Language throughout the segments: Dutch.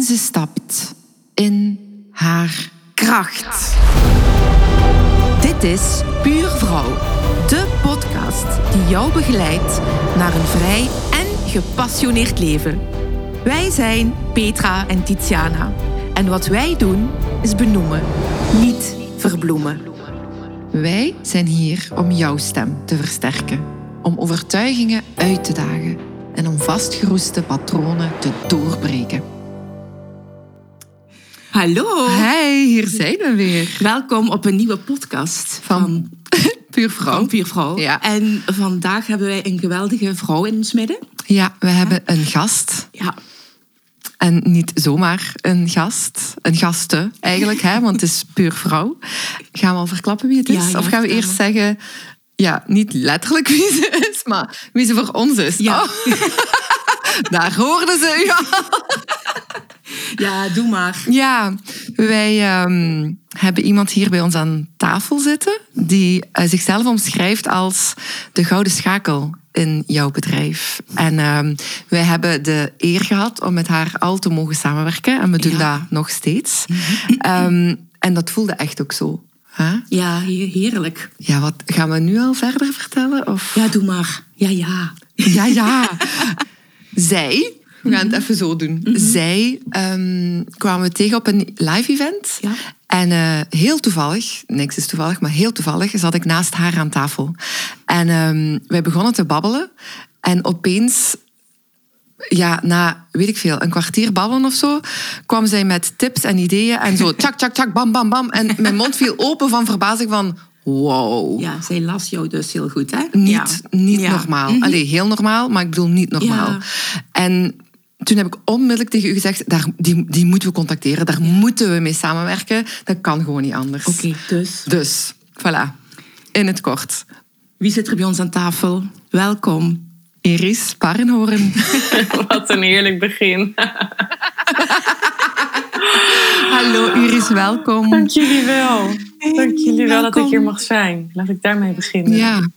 en ze stapt in haar kracht. Dit is Puur Vrouw, de podcast die jou begeleidt naar een vrij en gepassioneerd leven. Wij zijn Petra en Tiziana. En wat wij doen is benoemen, niet verbloemen. Wij zijn hier om jouw stem te versterken, om overtuigingen uit te dagen en om vastgeroeste patronen te doorbreken. Hallo. Hey, hier zijn we weer. Welkom op een nieuwe podcast Van Puur Vrouw. van Puur Vrouw. Ja. En vandaag hebben wij een geweldige vrouw in ons midden. Ja, we hebben een gast. Ja, En niet zomaar een gast. Een gasten eigenlijk, hè, want het is puur vrouw. Gaan we al verklappen wie het is? Ja, ja, of gaan we eerst zeggen... Ja, niet letterlijk wie ze is, maar wie ze voor ons is. Ja. Oh. Daar hoorden ze u al. Ja doe maar. Ja, wij ehm, hebben iemand hier bij ons aan tafel zitten... die eh, zichzelf omschrijft als de gouden schakel in jouw bedrijf. En ehm, wij hebben de eer gehad om met haar al te mogen samenwerken. En we doen Ja. dat nog steeds. Ehm, en dat voelde echt ook zo. Ja, he- heerlijk. Ja, wat gaan we nu al verder vertellen? Of? Ja, doe maar. Ja, ja. Ja, ja. Zij, we gaan het even zo doen. Zij ehm, kwamen we tegen op een live event. Ja. En eh, heel toevallig, niks is toevallig, maar heel toevallig zat ik naast haar aan tafel. En ehm, wij begonnen te babbelen. En opeens, ja, na, weet ik veel, een kwartier babbelen of zo, kwam zij met tips en ideeën en zo tjak, tjak, tjak, bam, bam, bam. En mijn mond viel open van verbazing van, wow. Ja, zij las jou dus heel goed, hè? Niet, ja. niet Ja. normaal. Mhm. Allee, heel normaal, maar ik bedoel niet normaal. Ja. En toen heb ik onmiddellijk tegen u gezegd, daar, die, die moeten we contacteren. Daar moeten we mee samenwerken. Dat kan gewoon niet anders. Oké, dus. Dus, voilà. In het kort. Wie zit er bij ons aan tafel? Welkom. Iris Parrenhoorn. Wat een heerlijk begin. Hallo Iris, welkom. Dank jullie wel. Dank jullie wel dat ik hier mag zijn. Laat ik daarmee beginnen. Ja.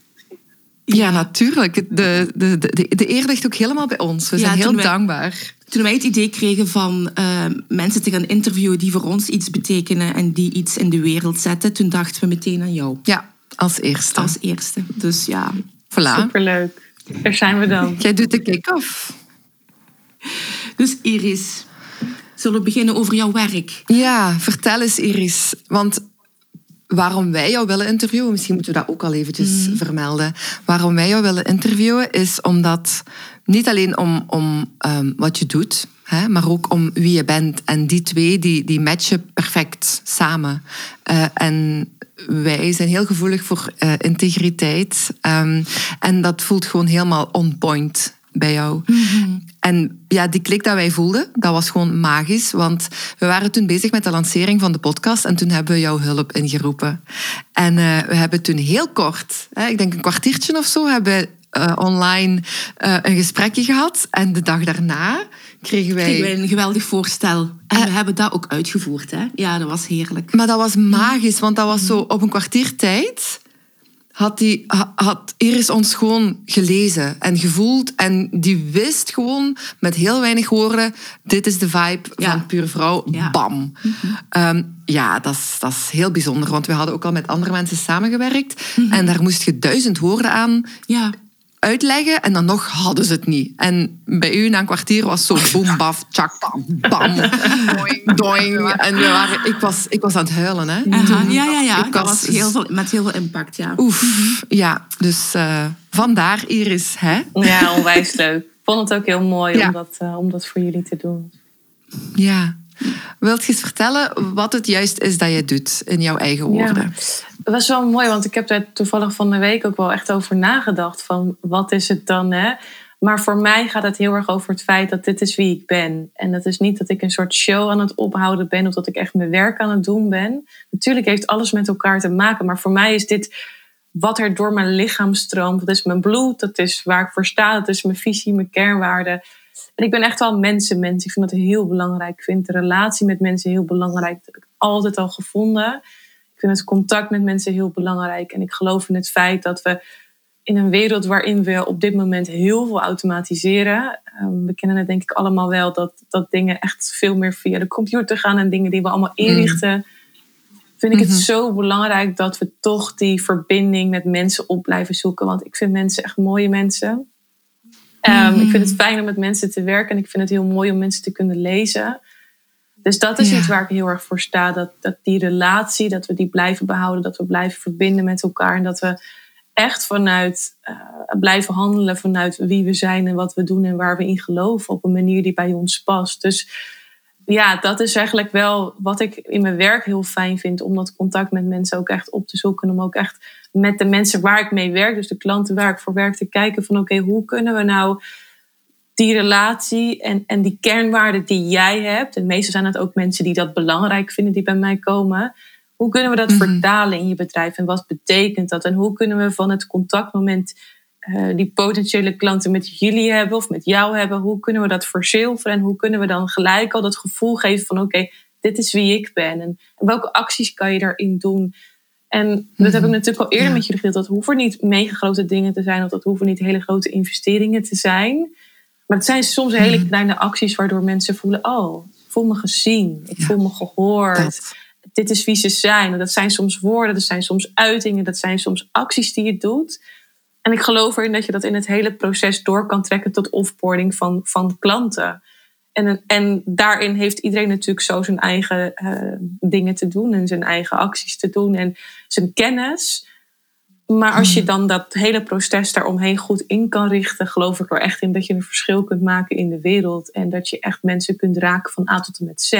Ja, natuurlijk. De, de, de, de eer ligt ook helemaal bij ons. We Ja, zijn heel toen wij- dankbaar. Toen wij het idee kregen van eh, mensen te gaan interviewen die voor ons iets betekenen en die iets in de wereld zetten, toen dachten we meteen aan jou Ja, als eerste. als eerste. Dus ja, Voilà. Superleuk. Daar zijn we dan. Jij doet de kick-off. Dus Iris, zullen we beginnen over jouw werk? Ja, vertel eens Iris. Want waarom wij jou willen interviewen, misschien moeten we dat ook al eventjes vermelden. Waarom wij jou willen interviewen is omdat, niet alleen om, om ehm, wat je doet, hè, maar ook om wie je bent. En die twee, die, die matchen perfect samen. Eh, en wij zijn heel gevoelig voor eh, integriteit. Ehm, en dat voelt gewoon helemaal on point bij jou. En ja, die klik dat wij voelden, dat was gewoon magisch. Want we waren toen bezig met de lancering van de podcast en toen hebben we jouw hulp ingeroepen. En eh, we hebben toen heel kort, hè, ik denk een kwartiertje of zo, hebben we eh, online eh, een gesprekje gehad. En de dag daarna kregen wij... Kregen wij een geweldig voorstel. En we hebben dat ook uitgevoerd. Hè? Ja, dat was heerlijk. Maar dat was magisch, want dat was zo op een kwartier tijd had, die, ha- had Iris ons gewoon gelezen en gevoeld. En die wist gewoon met heel weinig woorden, dit is de vibe Ja. van Pure Vrouw. Ja. Bam. Ehm, ja, dat is, dat is heel bijzonder, want we hadden ook al met andere mensen samengewerkt. En daar moest je duizend woorden aan Ja, uitleggen en dan nog hadden ze het niet. En bij u na een kwartier was zo boem, baf, tjak, bam, bam, doing, doing. En we waren, ik, was, ik was aan het huilen, hè. Ja, ja, ja. Ik dat was- was heel veel, met heel veel impact. Ja. Oef, ja. Dus eh, vandaar Iris, hè. Ja, onwijs leuk. Ik vond het ook heel mooi Ja. om, dat, eh, om dat voor jullie te doen. Ja. Wilt je eens vertellen wat het juist is dat je doet in jouw eigen woorden? Dat was wel mooi, want ik heb daar toevallig van de week ook wel echt over nagedacht. Van wat is het dan, hè? Maar voor mij gaat het heel erg over het feit dat dit is wie ik ben. En dat is niet dat ik een soort show aan het ophouden ben of dat ik echt mijn werk aan het doen ben. Natuurlijk heeft alles met elkaar te maken, maar voor mij is dit wat er door mijn lichaam stroomt. Dat is mijn bloed, dat is waar ik voor sta, dat is mijn visie, mijn kernwaarden. En ik ben echt wel mensenmens. Ik vind dat heel belangrijk. Ik vind de relatie met mensen heel belangrijk. Dat heb ik altijd al gevonden. Ik vind het contact met mensen heel belangrijk. En ik geloof in het feit dat we in een wereld waarin we op dit moment heel veel automatiseren. Ehm, we kennen het denk ik allemaal wel dat, dat dingen echt veel meer via de computer gaan en dingen die we allemaal mm. inrichten. Vind ik het mhm. zo belangrijk dat we toch die verbinding met mensen op blijven zoeken. Want ik vind mensen echt mooie mensen. Ehm, ik vind het mhm. fijn om met mensen te werken en ik vind het heel mooi om mensen te kunnen lezen. Dus dat is iets waar ik heel erg voor sta. Dat, dat die relatie, dat we die blijven behouden, dat we blijven verbinden met elkaar. En dat we echt vanuit uh, blijven handelen vanuit wie we zijn en wat we doen en waar we in geloven op een manier die bij ons past. Dus ja, dat is eigenlijk wel wat ik in mijn werk heel fijn vind, om dat contact met mensen ook echt op te zoeken. Om ook echt met de mensen waar ik mee werk, dus de klanten waar ik voor werk, te kijken van oké, hoe kunnen we nou die relatie en, en die kernwaarden die jij hebt, en meestal zijn het ook mensen die dat belangrijk vinden, die bij mij komen, hoe kunnen we dat mhm. vertalen in je bedrijf en wat betekent dat? En hoe kunnen we van het contactmoment uh, die potentiële klanten met jullie hebben of met jou hebben, hoe kunnen we dat verzilveren en hoe kunnen we dan gelijk al dat gevoel geven van oké, dit is wie ik ben en, welke acties kan je daarin doen? En dat heb ik mhm. natuurlijk al eerder met je gedeeld. Dat hoeven niet mega grote dingen te zijn of dat hoeven niet hele grote investeringen te zijn. Maar het zijn soms hele mhm. kleine acties waardoor mensen voelen: oh, ik voel me gezien, ik voel me gehoord. Dit is wie ze zijn. dat zijn soms woorden, dat zijn soms uitingen, dat zijn soms acties die je doet. En ik geloof erin dat je dat in het hele proces door kan trekken tot offboarding van, van klanten. En, en daarin heeft iedereen natuurlijk zo zijn eigen uh, dingen te doen en zijn eigen acties te doen en zijn kennis. Maar als je hmm. dan dat hele proces daaromheen goed in kan richten, geloof ik er echt in dat je een verschil kunt maken in de wereld. En dat je echt mensen kunt raken van A tot en met Z.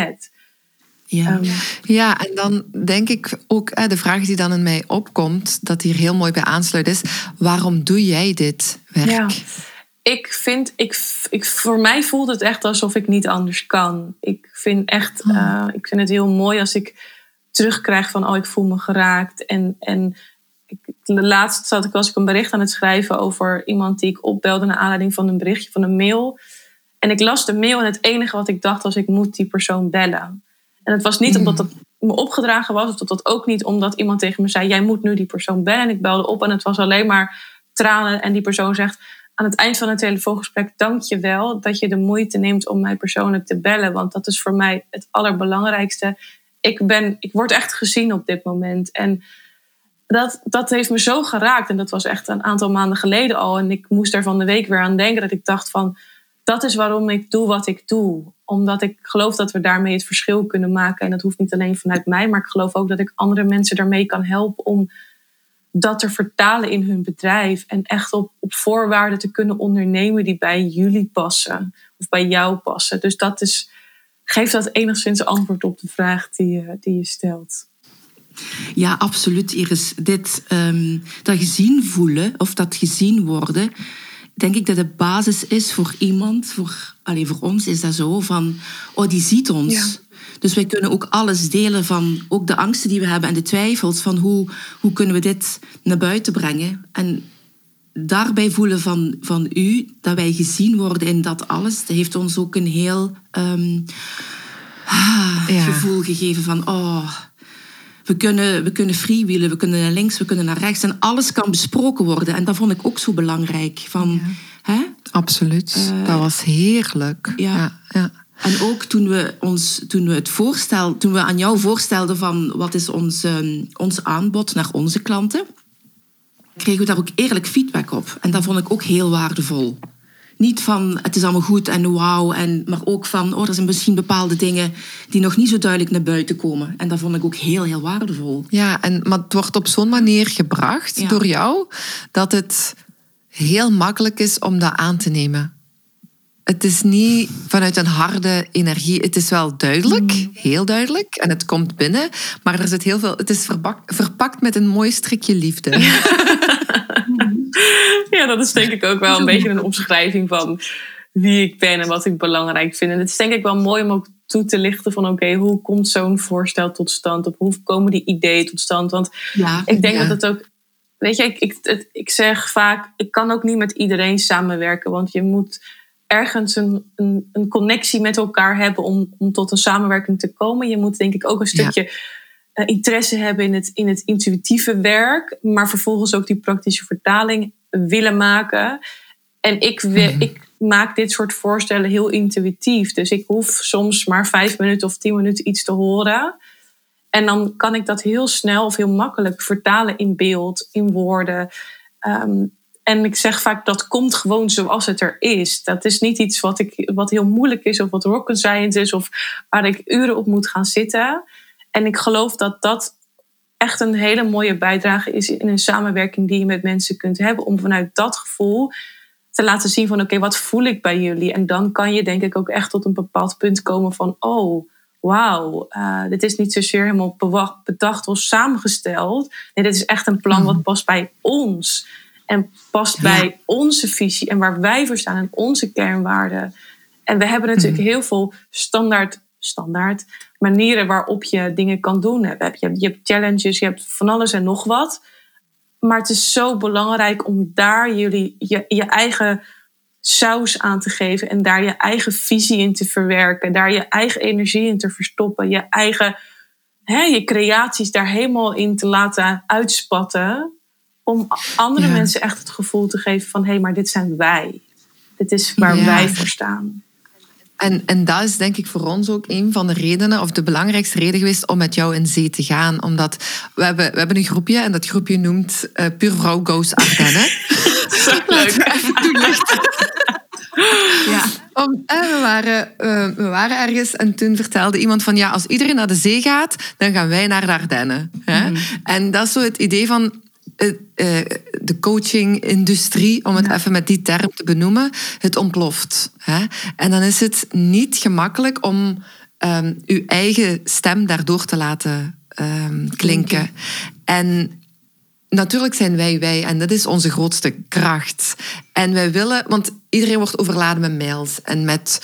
Ja. Ehm, ja, en dan denk ik ook, de vraag die dan in mij opkomt, dat hier heel mooi bij aansluit is, waarom doe jij dit werk? Ja. Ik vind, ik, ik, voor mij voelt het echt alsof ik niet anders kan. Ik vind echt, oh. eh, ik vind het heel mooi als ik terugkrijg van, oh, ik voel me geraakt. En, en ik, laatst zat ik, was ik een bericht aan het schrijven over iemand die ik opbelde naar aanleiding van een berichtje van een mail. En ik las de mail en het enige wat ik dacht was, ik moet die persoon bellen. En het was niet omdat het me opgedragen was, of dat, dat ook niet omdat iemand tegen me zei: Jij moet nu die persoon bellen. En ik belde op en het was alleen maar tranen. En die persoon zegt aan het eind van het telefoongesprek: Dank je wel dat je de moeite neemt om mij persoonlijk te bellen. Want dat is voor mij het allerbelangrijkste. Ik, ben, ik word echt gezien op dit moment. En dat, dat heeft me zo geraakt. En dat was echt een aantal maanden geleden al. En ik moest er van de week weer aan denken dat ik dacht van dat is waarom ik doe wat ik doe. Omdat ik geloof dat we daarmee het verschil kunnen maken. En dat hoeft niet alleen vanuit mij, maar ik geloof ook dat ik andere mensen daarmee kan helpen om dat te vertalen in hun bedrijf. En echt op, op voorwaarden te kunnen ondernemen die bij jullie passen. Of bij jou passen. Dus dat is, geeft dat enigszins antwoord op de vraag die, die je stelt. Ja, absoluut, Iris. Dit, um, dat gezien voelen of dat gezien worden denk ik dat de basis is voor iemand, voor, allez, voor ons is dat zo, van, oh, die ziet ons. Dus wij kunnen ook alles delen van ook de angsten die we hebben en de twijfels van hoe, hoe kunnen we dit naar buiten brengen. En daarbij voelen van, van u, dat wij gezien worden in dat alles, dat heeft ons ook een heel um, gevoel gegeven van, oh, we kunnen, we kunnen freewheelen, we kunnen naar links, we kunnen naar rechts. En alles kan besproken worden. En dat vond ik ook zo belangrijk. Van, hè? Absoluut. Uh, dat was heerlijk. Ja. ja. En ook toen we, ons, toen we het voorstel, toen we aan jou voorstelden van wat is ons, um, ons aanbod naar onze klanten, kregen we daar ook eerlijk feedback op. En dat vond ik ook heel waardevol. Niet van het is allemaal goed en wauw, en, maar ook van oh, er zijn misschien bepaalde dingen die nog niet zo duidelijk naar buiten komen. En dat vond ik ook heel, heel waardevol. Ja, en, maar het wordt op zo'n manier gebracht door jou dat het heel makkelijk is om dat aan te nemen. Het is niet vanuit een harde energie. Het is wel duidelijk, mm. heel duidelijk. En het komt binnen. Maar er zit heel veel. Het is verpakt met een mooi strikje liefde. ja, dat is denk ik ook wel een beetje een omschrijving van wie ik ben en wat ik belangrijk vind. En het is denk ik wel mooi om ook toe te lichten van oké, hoe komt zo'n voorstel tot stand? Of hoe komen die ideeën tot stand? Want ja, ik denk dat het ook, weet je, ik, ik, ik zeg vaak, ik kan ook niet met iedereen samenwerken, want je moet ergens een, een, een connectie met elkaar hebben om, om tot een samenwerking te komen. Je moet denk ik ook een stukje uh, interesse hebben in het, in het intuïtieve werk, maar vervolgens ook die praktische vertaling willen maken. En ik, wil, ik maak dit soort voorstellen heel intuïtief. Dus ik hoef soms maar vijf minuten of tien minuten iets te horen. En dan kan ik dat heel snel of heel makkelijk vertalen in beeld, in woorden. Ehm, en ik zeg vaak, dat komt gewoon zoals het er is. Dat is niet iets wat, ik, wat heel moeilijk is of wat rocket science is of waar ik uren op moet gaan zitten. En ik geloof dat dat echt een hele mooie bijdrage is in een samenwerking die je met mensen kunt hebben. Om vanuit dat gevoel te laten zien van oké, wat voel ik bij jullie? En dan kan je denk ik ook echt tot een bepaald punt komen van oh, wauw, uh, dit is niet zozeer helemaal bedacht of samengesteld. Nee, dit is echt een plan wat mhm. past bij ons. En past bij onze visie en waar wij voor staan en onze kernwaarden. En we hebben natuurlijk mhm. heel veel standaard, standaard manieren waarop je dingen kan doen. Je hebt, je hebt challenges, je hebt van alles en nog wat. Maar het is zo belangrijk om daar jullie, je, je eigen saus aan te geven en daar je eigen visie in te verwerken, daar je eigen energie in te verstoppen, je eigen hè, je creaties daar helemaal in te laten uitspatten, om andere mensen echt het gevoel te geven van hé, hey, maar dit zijn wij. Dit is waar wij voor staan. En, en dat is denk ik voor ons ook een van de redenen, of de belangrijkste reden geweest om met jou in zee te gaan. Omdat we hebben, we hebben een groepje en dat groepje noemt uh, Puur Vrouw Goes Ardennen. Zo leuk. ja. Om, eh, we, waren, eh, we waren ergens en toen vertelde iemand van ja, als iedereen naar de zee gaat, dan gaan wij naar de Ardennen. Hè? Mhm. En dat is zo het idee van de coaching-industrie, om het even met die term te benoemen, het ontploft. Hè? En dan is het niet gemakkelijk om um, uw eigen stem daardoor te laten um, klinken. En natuurlijk zijn wij wij en dat is onze grootste kracht. En wij willen, want iedereen wordt overladen met mails en met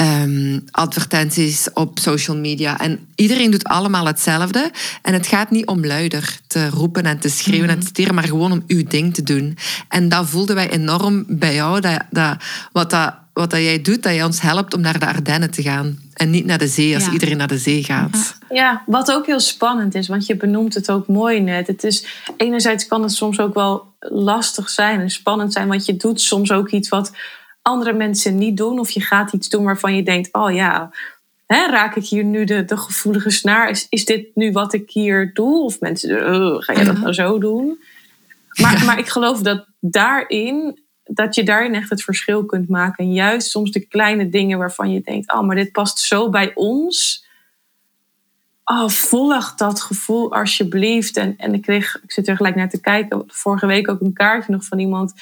um, advertenties op social media. En iedereen doet allemaal hetzelfde. En het gaat niet om luider te roepen en te schreeuwen en te steren, maar gewoon om uw ding te doen. En dat voelden wij enorm bij jou, dat, dat, wat, dat, wat dat jij doet, dat jij ons helpt om naar de Ardennen te gaan. En niet naar de zee als iedereen naar de zee gaat. Ja, wat ook heel spannend is, want je benoemt het ook mooi net. Het is, enerzijds kan het soms ook wel lastig zijn en spannend zijn, want je doet soms ook iets wat andere mensen niet doen. Of je gaat iets doen waarvan je denkt, oh ja, hè, raak ik hier nu de, de gevoelige snaar? Is, is dit nu wat ik hier doe? Of mensen, oh, ga je dat nou zo doen? Maar, maar ik geloof dat daarin dat je daarin echt het verschil kunt maken. En juist soms de kleine dingen waarvan je denkt: oh, maar dit past zo bij ons. Oh, volg dat gevoel alsjeblieft. En, en ik kreeg, ik zit er gelijk naar te kijken, vorige week ook een kaartje nog van iemand.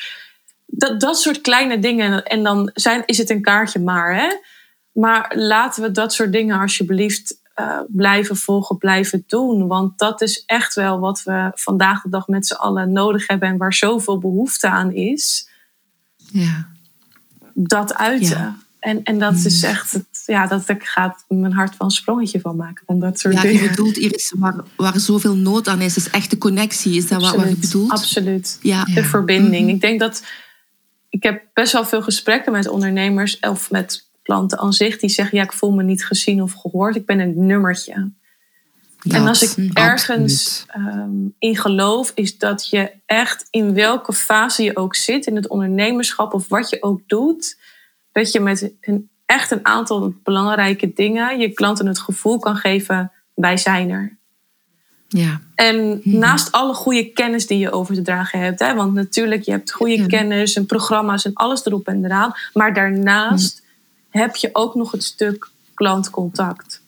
Dat, dat soort kleine dingen. En dan zijn, is het een kaartje maar. Hè? Maar laten we dat soort dingen alsjeblieft uh, blijven volgen, blijven doen. Want dat is echt wel wat we vandaag de dag met z'n allen nodig hebben en waar zoveel behoefte aan is ja. dat uiten. En, en dat is mm. echt, ja, dat gaat mijn hart van een sprongetje van maken. Van dat soort ja, dingen. je bedoelt, Iris, waar, waar zoveel nood aan is, is echt de connectie. Is dat wat, wat je bedoelt? Absoluut. Ja. De verbinding. Mm-hmm. Ik denk dat, ik heb best wel veel gesprekken met ondernemers of met klanten aan zich die zeggen, ja, ik voel me niet gezien of gehoord. Ik ben een nummertje en als ik ergens um, in geloof, is dat je echt in welke fase je ook zit, in het ondernemerschap of wat je ook doet, dat je met een, echt een aantal belangrijke dingen je klanten het gevoel kan geven: wij zijn er. Ja. En mhm. naast alle goede kennis die je over te dragen hebt, hè, want natuurlijk, je hebt goede kennis en programma's en alles erop en eraan, maar daarnaast mhm. heb je ook nog het stuk klantcontact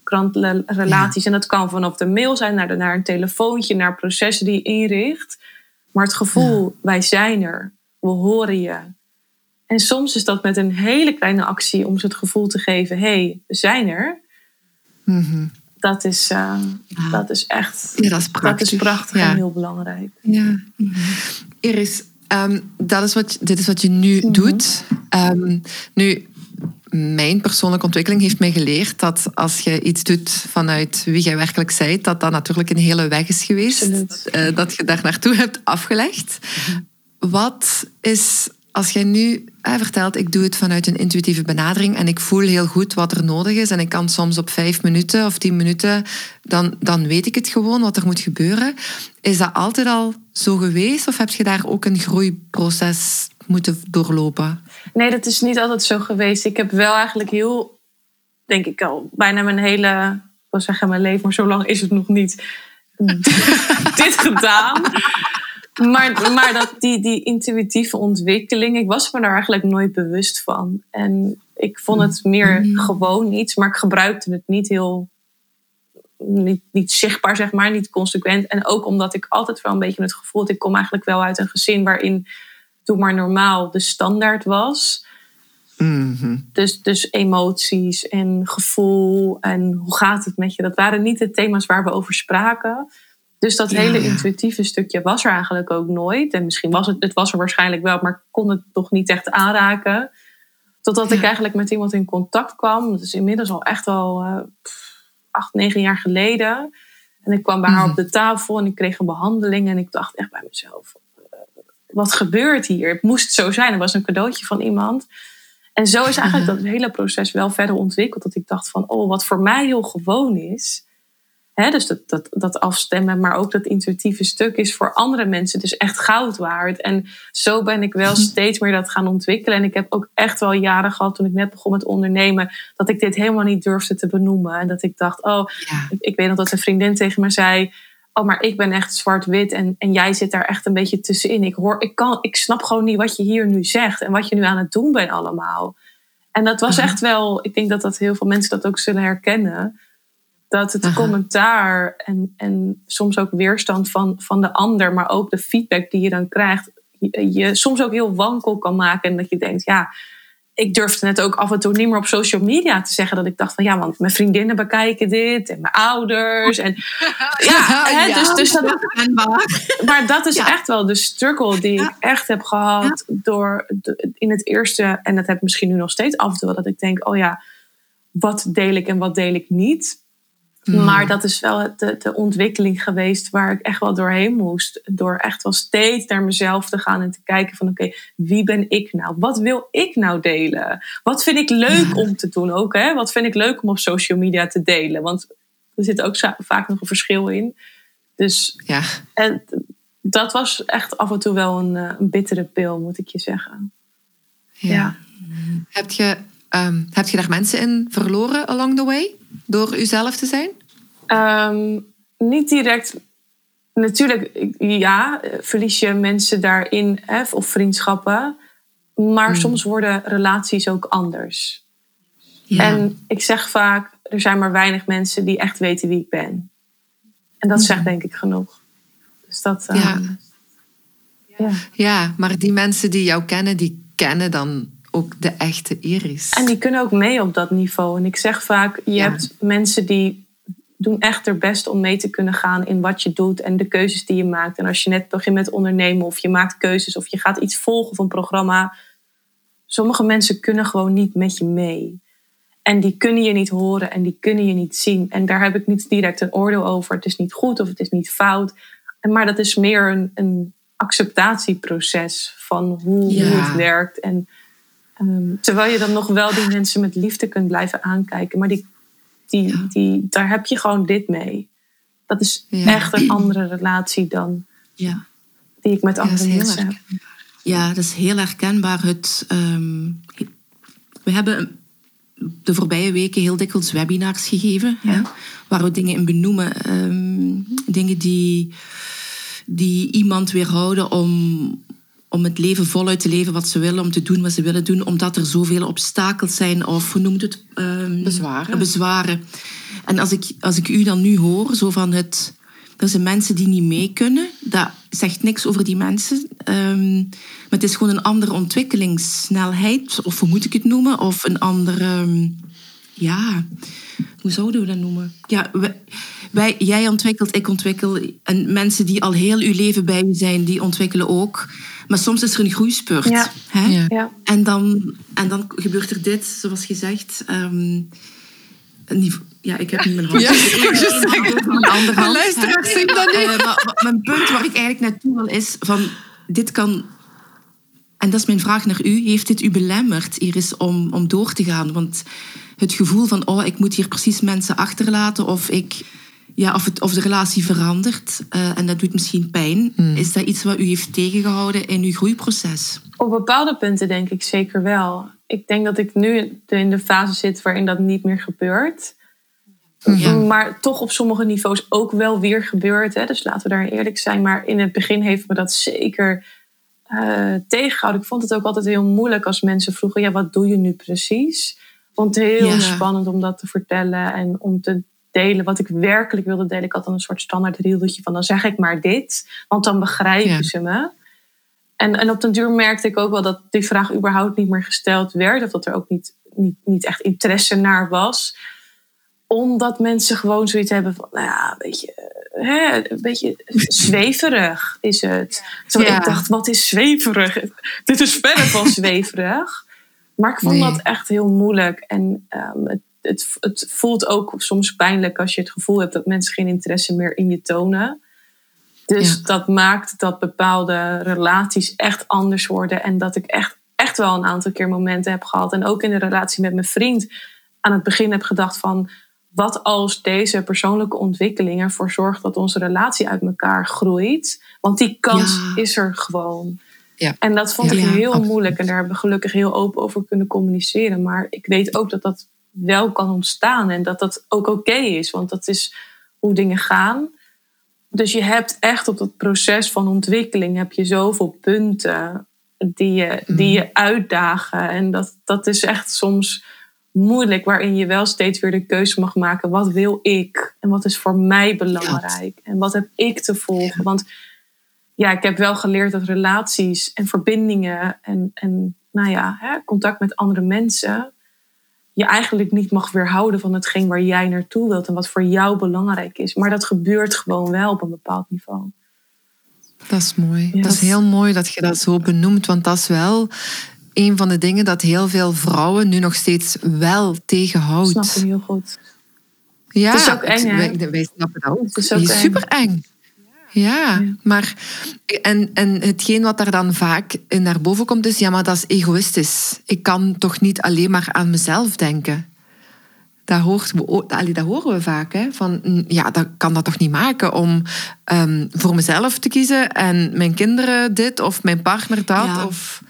relaties En dat kan vanaf de mail zijn, naar, de, naar een telefoontje, naar processen die je inricht. Maar het gevoel, wij zijn er, we horen je. En soms is dat met een hele kleine actie om ze het gevoel te geven: hé, hey, we zijn er. Mhm. Dat, is, uh, dat is echt ja, dat is prachtig, dat is prachtig en heel belangrijk. Ja. Iris, um, dat is wat, dit is wat je nu mhm. doet. Um, nu, mijn persoonlijke ontwikkeling heeft mij geleerd dat als je iets doet vanuit wie jij werkelijk bent, dat dat natuurlijk een hele weg is geweest. Uh, dat je daar naartoe hebt afgelegd. Wat is als jij nu vertelt, ik doe het vanuit een intuïtieve benadering en ik voel heel goed wat er nodig is en ik kan soms op vijf minuten of tien minuten, dan, dan weet ik het gewoon wat er moet gebeuren. Is dat altijd al zo geweest of heb je daar ook een groeiproces moeten doorlopen? Nee, dat is niet altijd zo geweest. Ik heb wel eigenlijk heel, denk ik al, bijna mijn hele, ik wil zeggen mijn leven, maar zo lang is het nog niet, dit gedaan. Maar, maar dat, die, die intuïtieve ontwikkeling, ik was me daar eigenlijk nooit bewust van. En ik vond het meer mm. gewoon iets, maar ik gebruikte het niet heel niet, niet zichtbaar, zeg maar, niet consequent. En ook omdat ik altijd wel een beetje het gevoel had, ik kom eigenlijk wel uit een gezin waarin doe maar normaal de standaard was. Mhm. Dus, dus emoties en gevoel en hoe gaat het met je, dat waren niet de thema's waar we over spraken. Dus dat hele intuïtieve stukje was er eigenlijk ook nooit. En misschien was het, het was er waarschijnlijk wel, maar kon het toch niet echt aanraken. Totdat ik eigenlijk met iemand in contact kwam. Dat is inmiddels al echt al uh, acht, negen jaar geleden. En ik kwam bij haar mhm. op de tafel en ik kreeg een behandeling. En ik dacht echt bij mezelf, wat gebeurt hier? Het moest zo zijn. Er was een cadeautje van iemand. En zo is eigenlijk dat hele proces wel verder ontwikkeld. Dat ik dacht van, oh, wat voor mij heel gewoon is dus dat, dat, dat afstemmen, maar ook dat intuïtieve stuk is voor andere mensen dus echt goud waard. En zo ben ik wel steeds meer dat gaan ontwikkelen. En ik heb ook echt wel jaren gehad toen ik net begon met ondernemen, dat ik dit helemaal niet durfde te benoemen. En dat ik dacht, oh, ik, ik, weet nog dat een vriendin tegen me zei. Oh, maar ik ben echt zwart-wit en, en jij zit daar echt een beetje tussenin. Ik, hoor, ik, kan, ik snap gewoon niet wat je hier nu zegt en wat je nu aan het doen bent allemaal. En dat was echt wel, ik denk dat dat heel veel mensen dat ook zullen herkennen dat het commentaar en, en soms ook weerstand van, van de ander, maar ook de feedback die je dan krijgt, je, je soms ook heel wankel kan maken. En dat je denkt, ja, ik durfde net ook af en toe niet meer op social media te zeggen dat ik dacht van ja, want mijn vriendinnen bekijken dit en mijn ouders. En, ja, hè, dus, dus dat, maar dat is echt wel de struggle die ik echt heb gehad door in het eerste, en dat heb ik misschien nu nog steeds af en toe, dat ik denk, oh ja, wat deel ik en wat deel ik niet. Hmm. Maar dat is wel de, de ontwikkeling geweest waar ik echt wel doorheen moest. Door echt wel steeds naar mezelf te gaan en te kijken van oké, wie ben ik nou? Wat wil ik nou delen? Wat vind ik leuk om te doen ook? Hè? Wat vind ik leuk om op social media te delen? Want er zit ook vaak nog een verschil in. Dus ja. en dat was echt af en toe wel een, eh, een bittere pil, moet ik je zeggen. Ja. Heb, je, um, heb je daar mensen in verloren along the way? door uzelf te zijn? Ehm, niet direct. Natuurlijk, ja, verlies je mensen daarin hè, of vriendschappen. Maar hmm. soms worden relaties ook anders. Ja. En ik zeg vaak, er zijn maar weinig mensen die echt weten wie ik ben. En dat zegt denk ik genoeg. Dus dat... ja. Ehm, ja. ja, maar die mensen die jou kennen, die kennen dan ook de echte Iris. En die kunnen ook mee op dat niveau. En ik zeg vaak, je hebt mensen die doen echt er best om mee te kunnen gaan in wat je doet en de keuzes die je maakt. En als je net begint met ondernemen of je maakt keuzes of je gaat iets volgen van een programma. Sommige mensen kunnen gewoon niet met je mee. En die kunnen je niet horen en die kunnen je niet zien. En daar heb ik niet direct een oordeel over. Het is niet goed of het is niet fout. Maar dat is meer een, een acceptatieproces van hoe, hoe het werkt. En Ehm, terwijl je dan nog wel die mensen met liefde kunt blijven aankijken. Maar die, die, die, daar heb je gewoon dit mee. Dat is echt een andere relatie dan ja. die ik met andere mensen heb. Ja, dat is heel herkenbaar. Het, ehm, we hebben de voorbije weken heel dikwijls webinars gegeven. Ja. waar we dingen in benoemen. Ehm, dingen die, die iemand weerhouden om, om het leven voluit te leven wat ze willen, om te doen wat ze willen doen, omdat er zoveel obstakels zijn of hoe noemt het? Um, bezwaren. bezwaren. En als ik, als ik u dan nu hoor, zo van het. Er zijn mensen die niet mee kunnen. Dat zegt niks over die mensen. Um, maar het is gewoon een andere ontwikkelingssnelheid, of hoe moet ik het noemen? Of een andere. Um, ja, hoe zouden we dat noemen? Ja, wij, jij ontwikkelt, ik ontwikkel. En mensen die al heel uw leven bij u zijn, die ontwikkelen ook. Maar soms is er een groeispurt. Ja. Hè? Ja. En, dan, en dan gebeurt er dit, zoals gezegd. Um, ja, ik heb niet mijn hand. Ja, ik. Luisteraars zien dat niet. Uh, maar, mijn punt waar ik eigenlijk naartoe wil is van... Dit kan En dat is mijn vraag naar u. Heeft dit u belemmerd, Iris, om, om door te gaan? Want het gevoel van, oh, ik moet hier precies mensen achterlaten of ik ja, of, het, of de relatie verandert uh, en dat doet misschien pijn. Hmm. Is dat iets wat u heeft tegengehouden in uw groeiproces? Op bepaalde punten denk ik zeker wel. Ik denk dat ik nu in de fase zit waarin dat niet meer gebeurt. Ja. Maar toch op sommige niveaus ook wel weer gebeurt. Hè? Dus laten we daar eerlijk zijn. Maar in het begin heeft me dat zeker uh, tegengehouden. Ik vond het ook altijd heel moeilijk als mensen vroegen: ja, wat doe je nu precies? Ik vond het heel spannend om dat te vertellen en om te delen wat ik werkelijk wilde delen. Ik had dan een soort standaard riedeltje van dan zeg ik maar dit, want dan begrijpen ze me. En, en op den duur merkte ik ook wel dat die vraag überhaupt niet meer gesteld werd. Of dat er ook niet, niet, niet echt interesse naar was. Omdat mensen gewoon zoiets hebben van, nou ja, een beetje, hè, een beetje zweverig is het. Zo ik dacht, wat is zweverig? Dit is verder van zweverig. Maar ik vond dat echt heel moeilijk. En um, het het, het voelt ook soms pijnlijk als je het gevoel hebt dat mensen geen interesse meer in je tonen. Dus dat maakt dat bepaalde relaties echt anders worden. En dat ik echt, echt wel een aantal keer momenten heb gehad. En ook in de relatie met mijn vriend aan het begin heb gedacht van... wat als deze persoonlijke ontwikkeling ervoor zorgt dat onze relatie uit elkaar groeit? Want die kans is er gewoon. Ja. En dat vond ik heel moeilijk. En daar hebben we gelukkig heel open over kunnen communiceren. Maar ik weet ook dat dat wel kan ontstaan en dat dat ook oké is, want dat is hoe dingen gaan. Dus je hebt echt op dat proces van ontwikkeling heb je zoveel punten die je, die je uitdagen. En dat, dat is echt soms moeilijk, waarin je wel steeds weer de keuze mag maken. Wat wil ik? En wat is voor mij belangrijk? En wat heb ik te volgen? Want ja, ik heb wel geleerd dat relaties en verbindingen en, en nou ja, hè, contact met andere mensen je eigenlijk niet mag weerhouden van hetgeen waar jij naartoe wilt en wat voor jou belangrijk is. Maar dat gebeurt gewoon wel op een bepaald niveau. Dat is mooi. dat is heel mooi dat je dat zo benoemt, want dat is wel een van de dingen dat heel veel vrouwen nu nog steeds wel tegenhoudt. Dat snap ik heel goed. Ja, het is ook eng, hè? Wij, snappen dat ook. Het is, ook super eng. Ja, maar en, en hetgeen wat daar dan vaak naar boven komt is, ja, maar dat is egoïstisch. Ik kan toch niet alleen maar aan mezelf denken. Dat, hoort, dat horen we vaak. Hè? Van, ja, dat kan dat toch niet maken om um, voor mezelf te kiezen en mijn kinderen dit of mijn partner dat. Of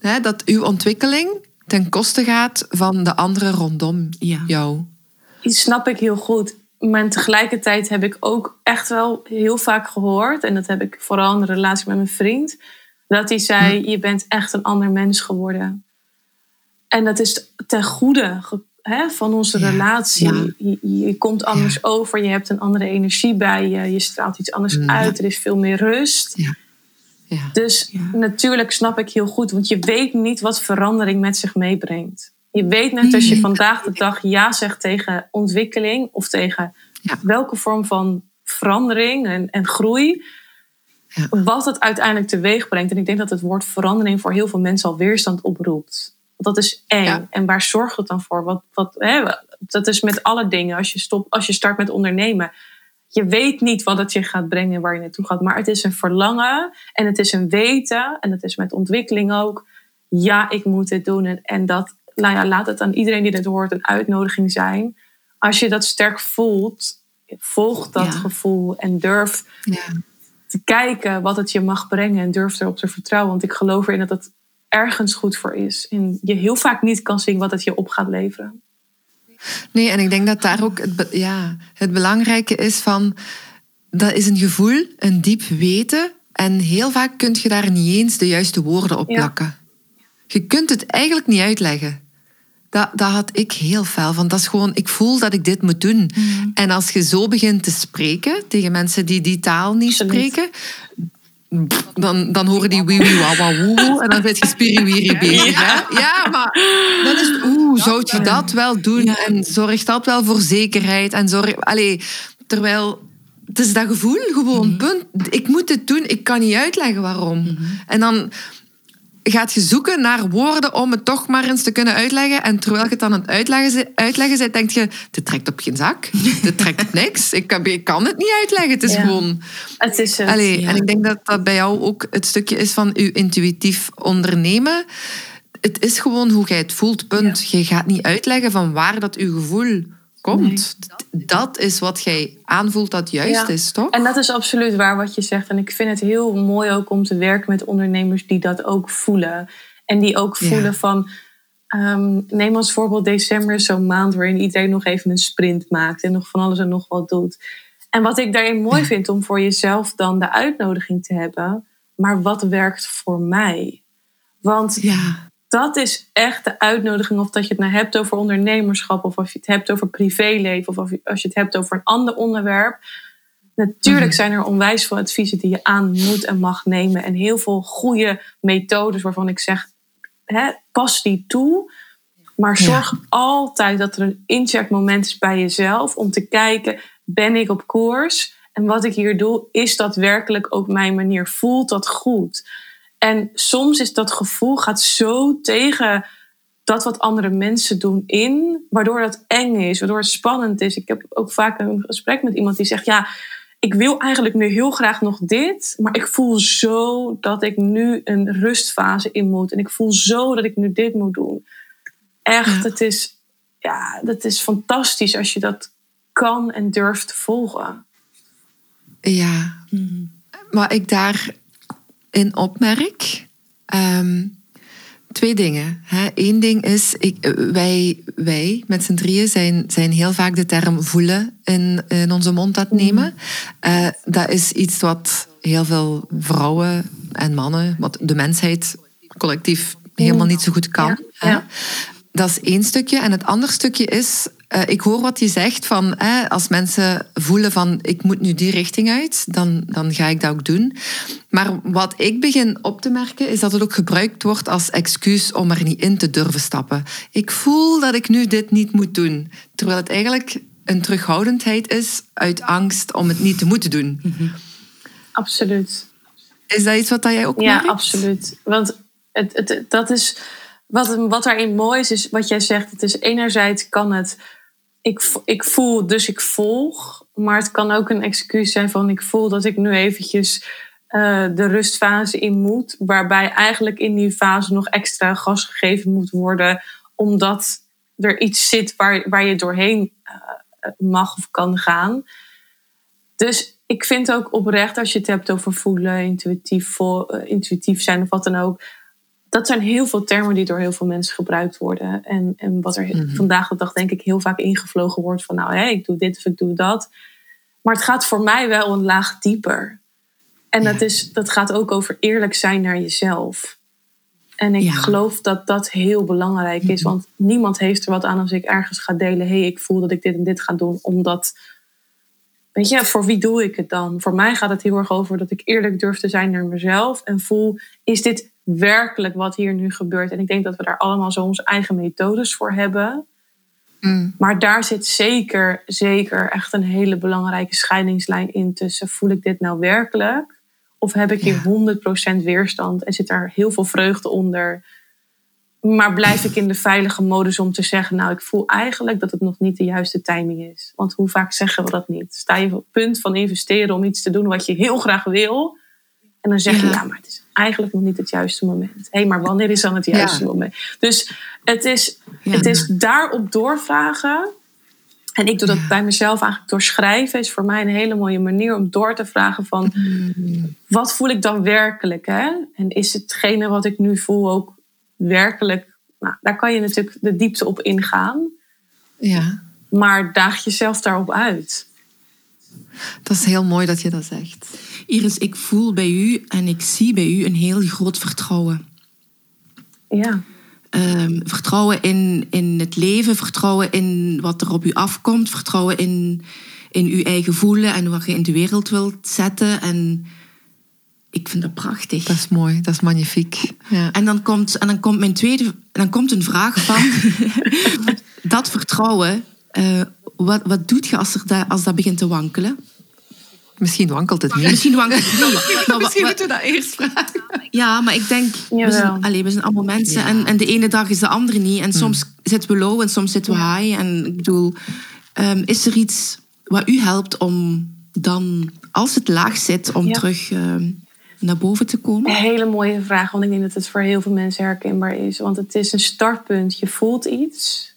hè, dat uw ontwikkeling ten koste gaat van de anderen rondom ja. jou. Die snap ik heel goed. Maar tegelijkertijd heb ik ook echt wel heel vaak gehoord, en dat heb ik vooral in de relatie met mijn vriend, dat hij zei: hm. Je bent echt een ander mens geworden. En dat is ten goede hè, van onze relatie. Je, je, komt anders over, je hebt een andere energie bij je, je straalt iets anders uit, er is veel meer rust. Dus natuurlijk snap ik heel goed, want je weet niet wat verandering met zich meebrengt. Je weet net als je vandaag de dag ja zegt tegen ontwikkeling of tegen welke vorm van verandering en, en groei, ja. wat het uiteindelijk teweeg brengt. En ik denk dat het woord verandering voor heel veel mensen al weerstand oproept. Want dat is eng. En waar zorgt het dan voor? Wat, wat, hè, dat is met alle dingen. Als je, stop, als je start met ondernemen. Je weet niet wat het je gaat brengen, waar je naartoe gaat. Maar het is een verlangen en het is een weten. En het is met ontwikkeling ook. Ja, ik moet dit doen. En, en dat nou ja, laat het aan iedereen die dit hoort een uitnodiging zijn. Als je dat sterk voelt, volg dat gevoel en durf ja. te kijken wat het je mag brengen en durf erop te vertrouwen. Want ik geloof erin dat het ergens goed voor is. En je heel vaak niet kan zien wat het je op gaat leveren. Nee, en ik denk dat daar ook het, ja, het belangrijke is van... Dat is een gevoel, een diep weten. En heel vaak kun je daar niet eens de juiste woorden op plakken. Je kunt het eigenlijk niet uitleggen. Dat, dat had ik heel fel van. Dat is gewoon, ik voel dat ik dit moet doen. Mm. En als je zo begint te spreken tegen mensen die die taal niet spreken, dan, dan horen die wa woe en dan ben je spiriwiri bezig. Ja. ja, maar dan is het, oeh, zou je dat wel doen? En zorgt dat wel voor zekerheid? En zorg, allee, terwijl het is dat gevoel gewoon, mm. punt. Ik moet het doen, ik kan niet uitleggen waarom. Mm-hmm. En dan gaat je zoeken naar woorden om het toch maar eens te kunnen uitleggen. En terwijl je het dan aan het uitleggen, uitleggen bent, denk je, dit trekt op geen zak. dit trekt op niks. Ik kan, ik kan het niet uitleggen. Het is gewoon... Het is het. Allee, ja. En ik denk dat dat bij jou ook het stukje is van je intuïtief ondernemen. Het is gewoon hoe jij het voelt, punt. Je gaat niet uitleggen van waar dat je gevoel komt. Dat is wat jij aanvoelt dat juist Ja. is, toch? En dat is absoluut waar wat je zegt. En ik vind het heel mooi ook om te werken met ondernemers die dat ook voelen. En die ook Ja. voelen van... ehm, neem als voorbeeld december is zo'n maand waarin iedereen nog even een sprint maakt. En nog van alles en nog wat doet. En wat ik daarin mooi vind om voor jezelf dan de uitnodiging te hebben. Maar wat werkt voor mij? Want Ja. Dat is echt de uitnodiging. Of dat je het nou hebt over ondernemerschap, of als je het hebt over privéleven, of als je het hebt over een ander onderwerp. Natuurlijk Mhm. zijn er onwijs veel adviezen die je aan moet en mag nemen. En heel veel goede methodes waarvan ik zeg, hè, pas die toe. Maar Ja. zorg altijd dat er een incheckmoment is bij jezelf om te kijken, ben ik op koers? En wat ik hier doe, is dat werkelijk ook mijn manier? Voelt dat goed? En soms is dat gevoel gaat zo tegen dat wat andere mensen doen in, waardoor dat eng is, waardoor het spannend is. Ik heb ook vaak een gesprek met iemand die zegt: Ja, ik wil eigenlijk nu heel graag nog dit, maar ik voel zo dat ik nu een rustfase in moet. En ik voel zo dat ik nu dit moet doen. Echt, het is, ja, dat is fantastisch als je dat kan en durft te volgen. Ja. Wat ik daarin opmerk... ehm, twee dingen. Hè. Eén ding is, ik, wij, wij met z'n drieën zijn, zijn heel vaak de term voelen in, in onze mond aan het nemen. Eh, dat is iets wat heel veel vrouwen en mannen, wat de mensheid collectief helemaal niet zo goed kan. Ja. Dat is één stukje. En het andere stukje is, eh, ik hoor wat je zegt van eh, als mensen voelen van ik moet nu die richting uit, dan, dan ga ik dat ook doen. Maar wat ik begin op te merken is dat het ook gebruikt wordt als excuus om er niet in te durven stappen. Ik voel dat ik nu dit niet moet doen. Terwijl het eigenlijk een terughoudendheid is uit angst om het niet te moeten doen. Absoluut. Is dat iets wat jij ook Ja, merkt? absoluut. Want het, het, dat is wat, wat daarin mooi is, is wat jij zegt. Het is enerzijds kan het, ik, ik voel, dus ik volg. Maar het kan ook een excuus zijn van ik voel dat ik nu eventjes eh, de rustfase in moet. Waarbij eigenlijk in die fase nog extra gas gegeven moet worden. Omdat er iets zit waar, waar je doorheen eh, mag of kan gaan. Dus ik vind ook oprecht, als je het hebt over voelen, intuïtief, vo- eh, intuïtief zijn of wat dan ook. Dat zijn heel veel termen die door heel veel mensen gebruikt worden. En, en wat er Mhm. vandaag de dag denk ik heel vaak ingevlogen wordt van nou, hè, ik doe dit of ik doe dat. Maar het gaat voor mij wel een laag dieper. En dat, is, dat gaat ook over eerlijk zijn naar jezelf. En ik Ja. geloof dat dat heel belangrijk is. Want niemand heeft er wat aan als ik ergens ga delen. Hé, hey, ik voel dat ik dit en dit ga doen. Omdat, weet je, voor wie doe ik het dan? Voor mij gaat het heel erg over dat ik eerlijk durf te zijn naar mezelf. En voel, is dit werkelijk wat hier nu gebeurt? En ik denk dat we daar allemaal zo onze eigen methodes voor hebben. Mm. Maar daar zit zeker, zeker echt een hele belangrijke scheidingslijn in tussen voel ik dit nou werkelijk? Of heb ik hier Ja. 100% weerstand en zit daar heel veel vreugde onder? Maar blijf ik in de veilige modus om te zeggen, nou ik voel eigenlijk dat het nog niet de juiste timing is. Want hoe vaak zeggen we dat niet? Sta je op het punt van investeren om iets te doen wat je heel graag wil. En dan zeg je, Ja. ja, maar het is eigenlijk nog niet het juiste moment. Hé, maar wanneer is dan het juiste Ja. moment? Dus het is, Ja. het is daarop doorvragen. En ik doe dat bij mezelf eigenlijk door schrijven. Is voor mij een hele mooie manier om door te vragen van... Wat voel ik dan werkelijk? Hè? En is hetgene wat ik nu voel ook werkelijk... Nou, daar kan je natuurlijk de diepte op ingaan. Ja, Maar daag jezelf daarop uit. Dat is heel mooi dat je dat zegt. Iris, ik voel bij u en ik zie bij u een heel groot vertrouwen. Ja, Ehm, vertrouwen in, in het leven, vertrouwen in wat er op u afkomt, vertrouwen in, in uw eigen voelen en wat je in de wereld wilt zetten. En ik vind dat prachtig. Dat is mooi, dat is magnifiek. Ja. En dan komt, en dan komt mijn tweede, dan komt een vraag van dat vertrouwen. eh, wat, wat doet je als, er dat, als dat begint te wankelen? Misschien wankelt het niet. Misschien wankelt het niet. Maar misschien moeten we dat eerst vragen. Ja, maar ik denk, we zijn, allez, we zijn allemaal mensen. En, en de ene dag is de andere niet. En soms zitten we low en soms zitten we high. En ik bedoel, um, is er iets wat u helpt om dan, als het laag zit, om terug um, naar boven te komen? Een hele mooie vraag, want ik denk dat het voor heel veel mensen herkenbaar is. Want het is een startpunt. Je voelt iets.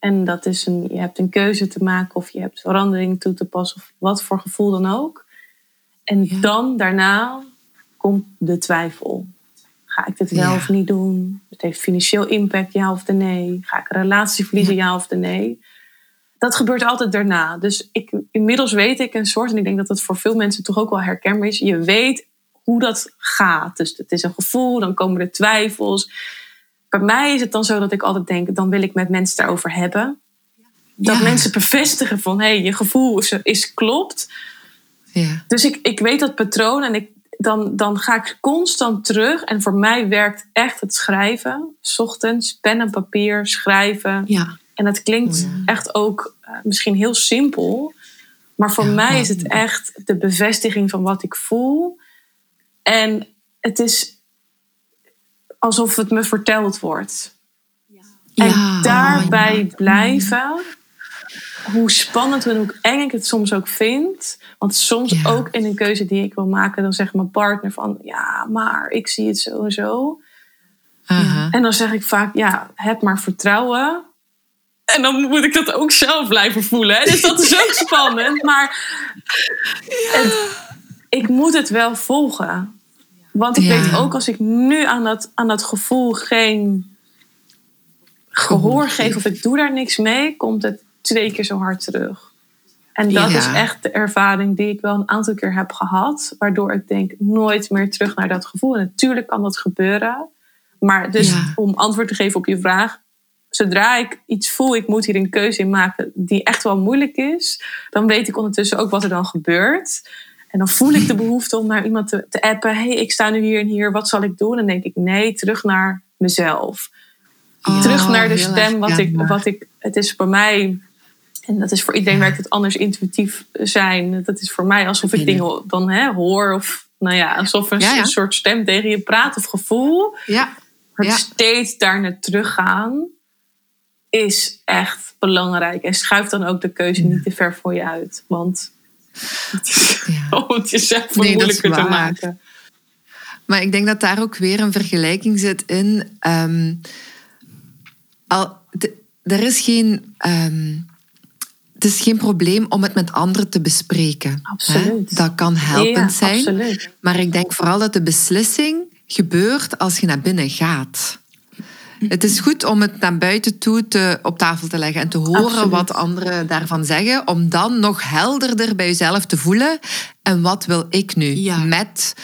En dat is een, je hebt een keuze te maken of je hebt verandering toe te passen of wat voor gevoel dan ook. En dan daarna komt de twijfel. Ga ik dit wel of niet doen? Het heeft financieel impact, ja of nee? Ga ik een relatie verliezen, ja, of nee? Dat gebeurt altijd daarna. Dus ik, inmiddels weet ik een soort, en ik denk dat dat voor veel mensen toch ook wel herkenbaar is. Je weet hoe dat gaat. Dus het is een gevoel, dan komen er twijfels. Bij mij is het dan zo dat ik altijd denk, dan wil ik met mensen daarover hebben. Dat mensen bevestigen van, hé, hey, je gevoel is, is klopt. Ja. Dus ik, ik weet dat patroon en ik, dan, dan ga ik constant terug. En voor mij werkt echt het schrijven. S ochtends, pen en papier, schrijven. Ja. En het klinkt oh echt ook uh, misschien heel simpel. Maar voor mij is het echt de bevestiging van wat ik voel. En het is alsof het me verteld wordt. En daarbij blijven, hoe spannend en hoe eng ik het soms ook vind. Want soms ook in een keuze die ik wil maken, dan zegt mijn partner van ja, maar ik zie het zo en zo. En dan zeg ik vaak, ja, heb maar vertrouwen. En dan moet ik dat ook zelf blijven voelen. Hè? Dus dat is ook spannend. Maar ik moet het wel volgen. Want ik weet ook als ik nu aan dat, aan dat gevoel geen gehoor geef of ik doe daar niks mee, komt het twee keer zo hard terug. En dat is echt de ervaring die ik wel een aantal keer heb gehad, waardoor ik denk nooit meer terug naar dat gevoel. En natuurlijk kan dat gebeuren. Maar dus om antwoord te geven op je vraag, zodra ik iets voel, ik moet hier een keuze in maken die echt wel moeilijk is, dan weet ik ondertussen ook wat er dan gebeurt. En dan voel ik de behoefte om naar iemand te, te appen. hey, ik sta nu hier en hier, wat zal ik doen? En dan denk ik, nee, terug naar mezelf. Oh, terug naar de stem, wat ik, wat ik... Het is voor mij... En dat is voor iedereen werkt het anders intuïtief zijn. Dat is voor mij alsof ik dingen dan hè, hoor. Of nou ja, alsof een, een soort stem tegen je praat of gevoel. Ja. Maar steeds daar naar teruggaan is echt belangrijk. En schuif dan ook de keuze niet te ver voor je uit. Want ja. om het jezelf nee, moeilijker te maken. Maar ik denk dat daar ook weer een vergelijking zit in. Um, al, er is geen. Um, het is geen probleem om het met anderen te bespreken. Absoluut. Hè? Dat kan helpend zijn. Absoluut. Maar ik denk vooral dat de beslissing gebeurt als je naar binnen gaat. Het is goed om het naar buiten toe te, op tafel te leggen en te horen wat anderen daarvan zeggen, om dan nog helderder bij jezelf te voelen. En wat wil ik nu met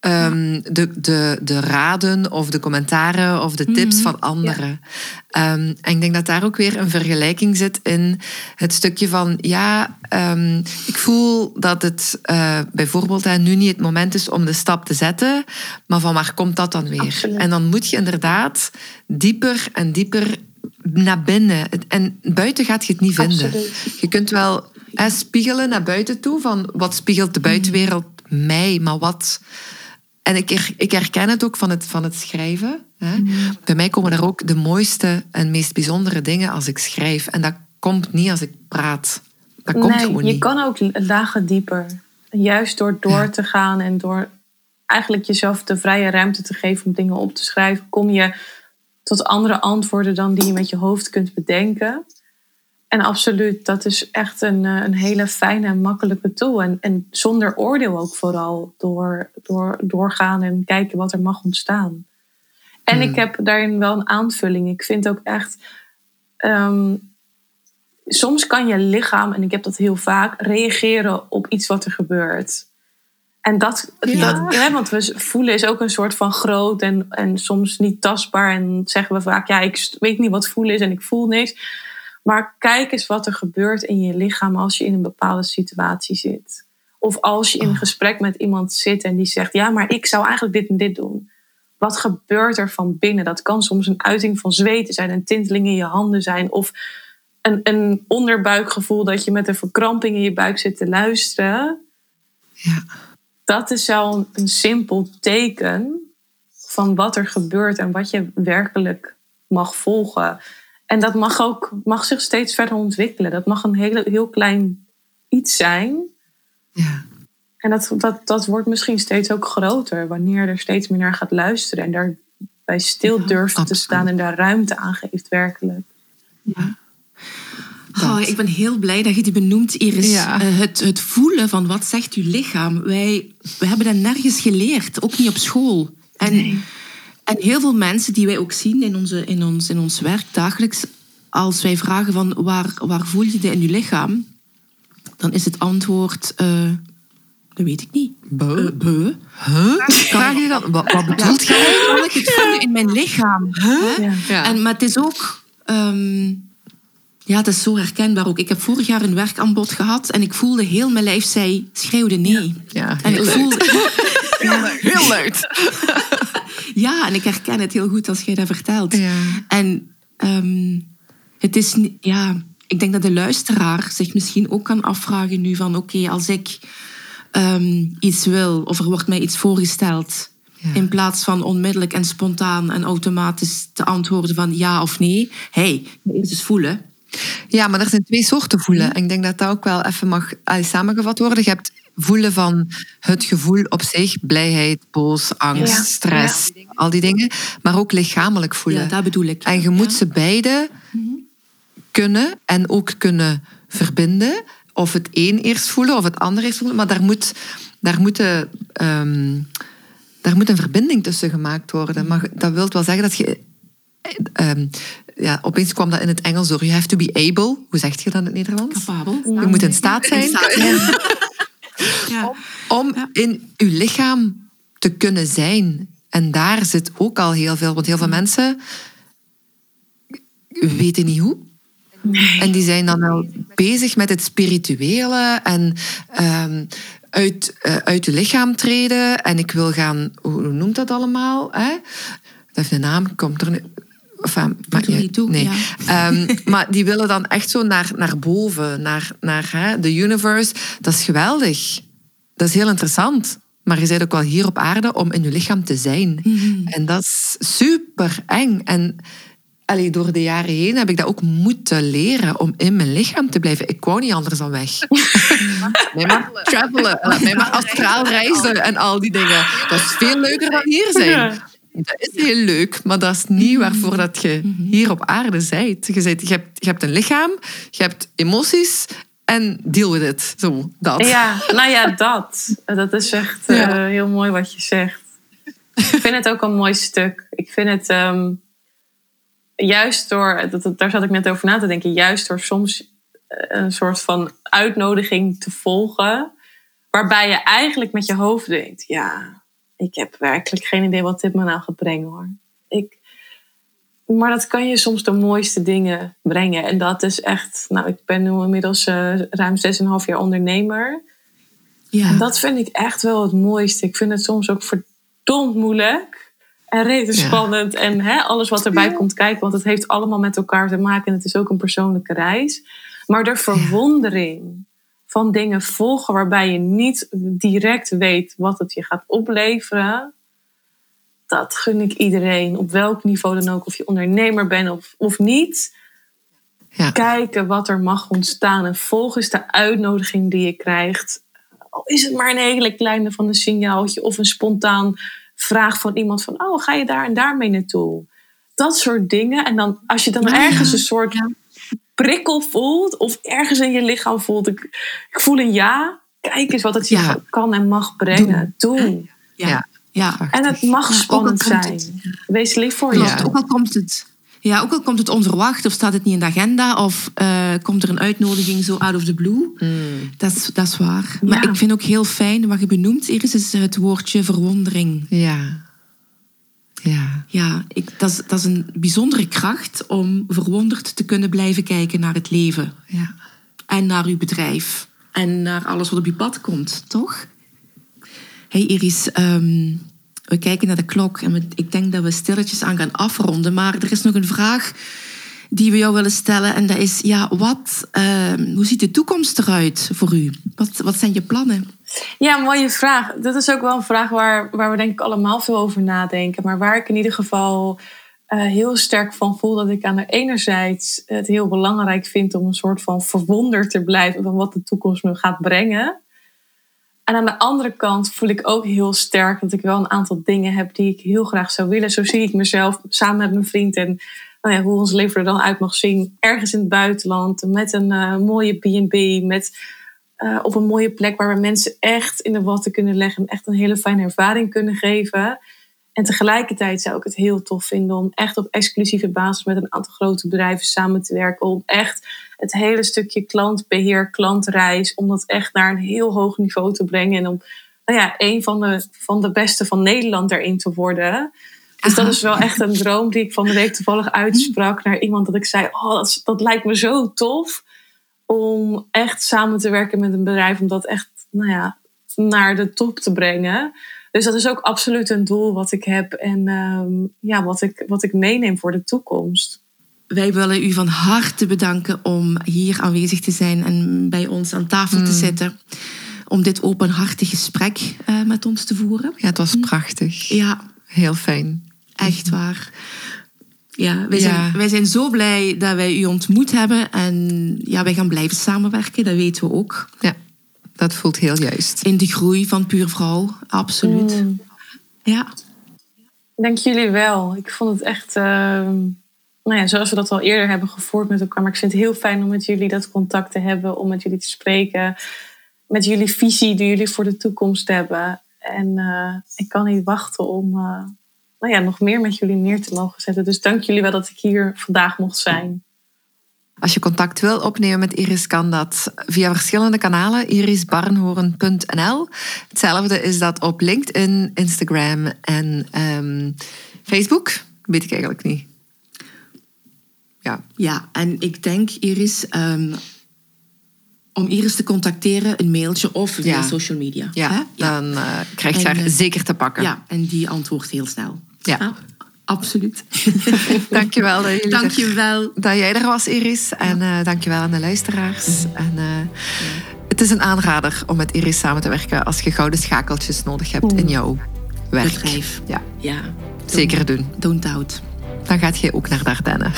Ehm, de, de, de raden of de commentaren of de tips mhm. van anderen. Ehm, en ik denk dat daar ook weer een vergelijking zit in het stukje van, ja, ehm, ik voel dat het uh, bijvoorbeeld hè, nu niet het moment is om de stap te zetten, maar van waar komt dat dan weer? En dan moet je inderdaad dieper en dieper naar binnen. En buiten gaat je het niet vinden. Je kunt wel hè, spiegelen naar buiten toe, van wat spiegelt de buitenwereld mij, maar wat en ik, ik herken het ook van het, van het schrijven. Hè. Mm. Bij mij komen er ook de mooiste en meest bijzondere dingen als ik schrijf. En dat komt niet als ik praat. Dat komt nee, gewoon je niet. kan ook lagen dieper. Juist door door te gaan en door eigenlijk jezelf de vrije ruimte te geven om dingen op te schrijven, kom je tot andere antwoorden dan die je met je hoofd kunt bedenken. En absoluut, dat is echt een, eh, een hele fijne en makkelijke tool. En, en zonder oordeel ook vooral door, door doorgaan en kijken wat er mag ontstaan. En ik hmm. heb daarin wel een aanvulling. Ik vind ook echt. Ehm, soms kan je lichaam, en ik heb dat heel vaak, reageren op iets wat er gebeurt. En dat, ja. want we voelen is ook een soort van groot en, en soms niet tastbaar. En zeggen we vaak, ja, ik weet niet wat voelen is en ik voel niks. Maar kijk eens wat er gebeurt in je lichaam als je in een bepaalde situatie zit. Of als je in een oh. gesprek met iemand zit en die zegt: Ja, maar ik zou eigenlijk dit en dit doen. Wat gebeurt er van binnen? Dat kan soms een uiting van zweten zijn, een tinteling in je handen zijn. Of een, een onderbuikgevoel dat je met een verkramping in je buik zit te luisteren. Ja. Dat is al een simpel teken van wat er gebeurt en wat je werkelijk mag volgen. En dat mag ook mag zich steeds verder ontwikkelen. Dat mag een hele, heel klein iets zijn. Ja. En dat, dat, dat wordt misschien steeds ook groter wanneer er steeds meer naar gaat luisteren en daarbij stil durft te staan en daar ruimte aan geeft, werkelijk. Ja. Oh, ik ben heel blij dat je die benoemt, Iris. Ja. Eh, het, het voelen van wat zegt uw lichaam. Wij we hebben dat nergens geleerd, ook niet op school. En, en heel veel mensen die wij ook zien in, onze, in, ons, in ons werk dagelijks, als wij vragen van waar, waar voel je dit in je lichaam, dan is het antwoord, eh, dat weet ik niet. Bo. Eh, beu. Huh? Vraag je dan? Wat, wat bedoelt Ja, jij? kan ik het voelen in mijn lichaam? Hè? Ja. Ja. En, maar het is ook... ehm, ja, het is zo herkenbaar ook. Ik heb vorig jaar een werkaanbod gehad en ik voelde heel mijn lijf, zij schreeuwde nee. Ja, En ik leuk. voelde... Heel luid. Ja, en ik herken het heel goed als jij dat vertelt. Ja. En ehm, het is... Ja, ik denk dat de luisteraar zich misschien ook kan afvragen nu van... Oké, als ik ehm, iets wil of er wordt mij iets voorgesteld... Ja. In plaats van onmiddellijk en spontaan en automatisch te antwoorden van ja of nee. hey, eerst eens voelen. Ja, maar er zijn twee soorten voelen. En ik denk dat dat ook wel even mag samengevat worden. Je hebt voelen van het gevoel op zich, blijheid, boos, angst, Ja. stress, al die dingen. Maar ook lichamelijk voelen. Ja, dat bedoel ik. En je moet ze beide kunnen en ook kunnen verbinden. Of het een eerst voelen of het ander eerst voelen. Maar daar moet, daar moet, de, ehm, daar moet een verbinding tussen gemaakt worden. Maar dat wil wel zeggen dat je... ehm, ja, opeens kwam dat in het Engels door. You have to be able. Hoe zeg je dat in het Nederlands? Capabel. Je moet in staat zijn Ja. om in je lichaam te kunnen zijn. En daar zit ook al heel veel. Want heel veel mensen weten niet hoe. En die zijn dan wel bezig met het spirituele en ehm, uit, eh, uit je lichaam treden. En ik wil gaan, hoe noemt dat allemaal? Hè? Dat heeft een naam, komt er nu. Enfin, maakt er niet toe, nee. ja. Ehm, maar die willen dan echt zo naar, naar boven, naar, naar hè, de universe. Dat is geweldig. Dat is heel interessant. Maar je bent ook wel hier op aarde om in je lichaam te zijn. En dat is super eng. En allee, door de jaren heen heb ik dat ook moeten leren om in mijn lichaam te blijven. Ik wou niet anders dan weg. Mij maar travelen. Mij maar astraal reizen en al die dingen. Dat is veel leuker dan hier zijn. Dat is heel leuk, maar dat is niet waarvoor dat je hier op aarde bent. Je, bent, je, hebt, je hebt een lichaam, je hebt emoties en deal with it. Zo, dat. Ja, nou ja, dat. Dat is echt eh, heel mooi wat je zegt. Ik vind het ook een mooi stuk. Ik vind het ehm, juist door, dat, dat- daar zat ik net over na te denken, juist door soms eh, een soort van uitnodiging te volgen, waarbij je eigenlijk met je hoofd denkt, ja, ik heb werkelijk geen idee wat dit me nou gaat brengen hoor. Ik, maar dat kan je soms de mooiste dingen brengen. En dat is echt, nou, ik ben nu inmiddels eh, ruim 6,5 jaar ondernemer. Ja. En dat vind ik echt wel het mooiste. Ik vind het soms ook verdomd moeilijk. En reden Ja. spannend. En hè, alles wat erbij komt kijken. Want het heeft allemaal met elkaar te maken. En het is ook een persoonlijke reis. Maar de verwondering van dingen volgen waarbij je niet direct weet wat het je gaat opleveren. Dat gun ik iedereen. Op welk niveau dan ook. Of je ondernemer bent of, of niet. Ja. Kijken wat er mag ontstaan. En volgens de uitnodiging die je krijgt. Al is het maar een hele kleine van een signaaltje. Of een spontaan vraag van iemand van... Oh, ga je daar en daar mee naartoe? Dat soort dingen. En dan als je dan ergens een soort prikkel voelt. Of ergens in je lichaam voelt. Ik, ik voel een ja. Kijk eens wat het je Ja. kan en mag brengen. Doen. Ja. Ja. ja. En het mag spannend zijn. het- Wees lief voor je. Ook al komt het... Ja, ook al komt het onverwacht of staat het niet in de agenda of eh, komt er een uitnodiging zo out of the blue. Mm. Dat, is, dat is waar. Maar ik vind ook heel fijn wat je benoemt, Iris, is het woordje verwondering. Ja. Ja. Ja, ik, dat, is, dat is een bijzondere kracht om verwonderd te kunnen blijven kijken naar het leven. Ja. En naar uw bedrijf. En naar alles wat op je pad komt, toch? Hey Iris, ehm, we kijken naar de klok en we- ik denk dat we stilletjes aan gaan afronden. Maar er is nog een vraag die we jou willen stellen. En dat is, ja, wat, ehm, hoe ziet de toekomst eruit voor u? Wat, wat zijn je plannen? Ja, mooie vraag. Dat is ook wel een vraag waar, waar we denk ik allemaal veel over nadenken. Maar waar ik in ieder geval uh, heel sterk van voel dat ik aan de enerzijds het heel belangrijk vind om een soort van verwonderd te blijven van wat de toekomst me gaat brengen. En aan de andere kant voel ik ook heel sterk dat ik wel een aantal dingen heb die ik heel graag zou willen. Zo zie ik mezelf samen met mijn vriend en nou ja, hoe ons leven er dan uit mag zien. Ergens in het buitenland met een uh, mooie B&B, met uh, op een mooie plek waar we mensen echt in de watten kunnen leggen. Echt een hele fijne ervaring kunnen geven. En tegelijkertijd zou ik het heel tof vinden om echt op exclusieve basis met een aantal grote bedrijven samen te werken. Om echt het hele stukje klantbeheer, klantreis, om dat echt naar een heel hoog niveau te brengen. En om nou ja, een van de, van de beste van Nederland daarin te worden. Dus dat is wel echt een droom die ik van de week toevallig uitsprak naar iemand. Dat ik zei, oh, dat, dat lijkt me zo tof om echt samen te werken met een bedrijf. Om dat echt nou ja, naar de top te brengen. Dus dat is ook absoluut een doel wat ik heb en ehm, ja, wat, ik, wat ik meeneem voor de toekomst. Wij willen u van harte bedanken om hier aanwezig te zijn en bij ons aan tafel te mm. zitten. Om dit openhartig gesprek uh, met ons te voeren. Ja, het was prachtig. Ja. Heel fijn. Echt waar. Ja, wij, Zijn, wij zijn zo blij dat wij u ontmoet hebben. En ja, wij gaan blijven samenwerken, dat weten we ook. Ja. Dat voelt heel juist. In de groei van Puur Vrouw, absoluut. Mm. Ja. Dank jullie wel. Ik vond het echt, uh, nou ja, zoals we dat al eerder hebben gevoerd met elkaar. Maar ik vind het heel fijn om met jullie dat contact te hebben, om met jullie te spreken. Met jullie visie die jullie voor de toekomst hebben. En uh, ik kan niet wachten om uh, nou ja, nog meer met jullie neer te mogen zetten. Dus dank jullie wel dat ik hier vandaag mocht zijn. Als je contact wil opnemen met Iris, kan dat via verschillende kanalen. irisbarnhoren.nl. Hetzelfde is dat op LinkedIn, Instagram en um, Facebook. Weet ik eigenlijk niet. Ja. Ja, en ik denk, Iris, um, om Iris te contacteren, een mailtje of via ja. social media. Ja, ja. dan uh, krijg je haar uh, zeker te pakken. Ja, en die antwoordt heel snel. Ja. Ah. Absoluut. dankjewel dat, jullie dankjewel. Er, dat jij er was, Iris. En uh, dankjewel aan de luisteraars. En, uh, Het is een aanrader om met Iris samen te werken als je gouden schakeltjes nodig hebt in jouw werk. Bedrijf. Ja. ja. Zeker doen. Don't doubt. Dan gaat je ook naar Dardenne.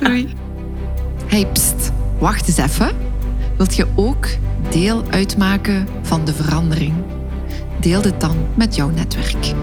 Doei. Hey, pst. Wacht eens even. Wilt je ook deel uitmaken van de verandering? Deel dit dan met jouw netwerk.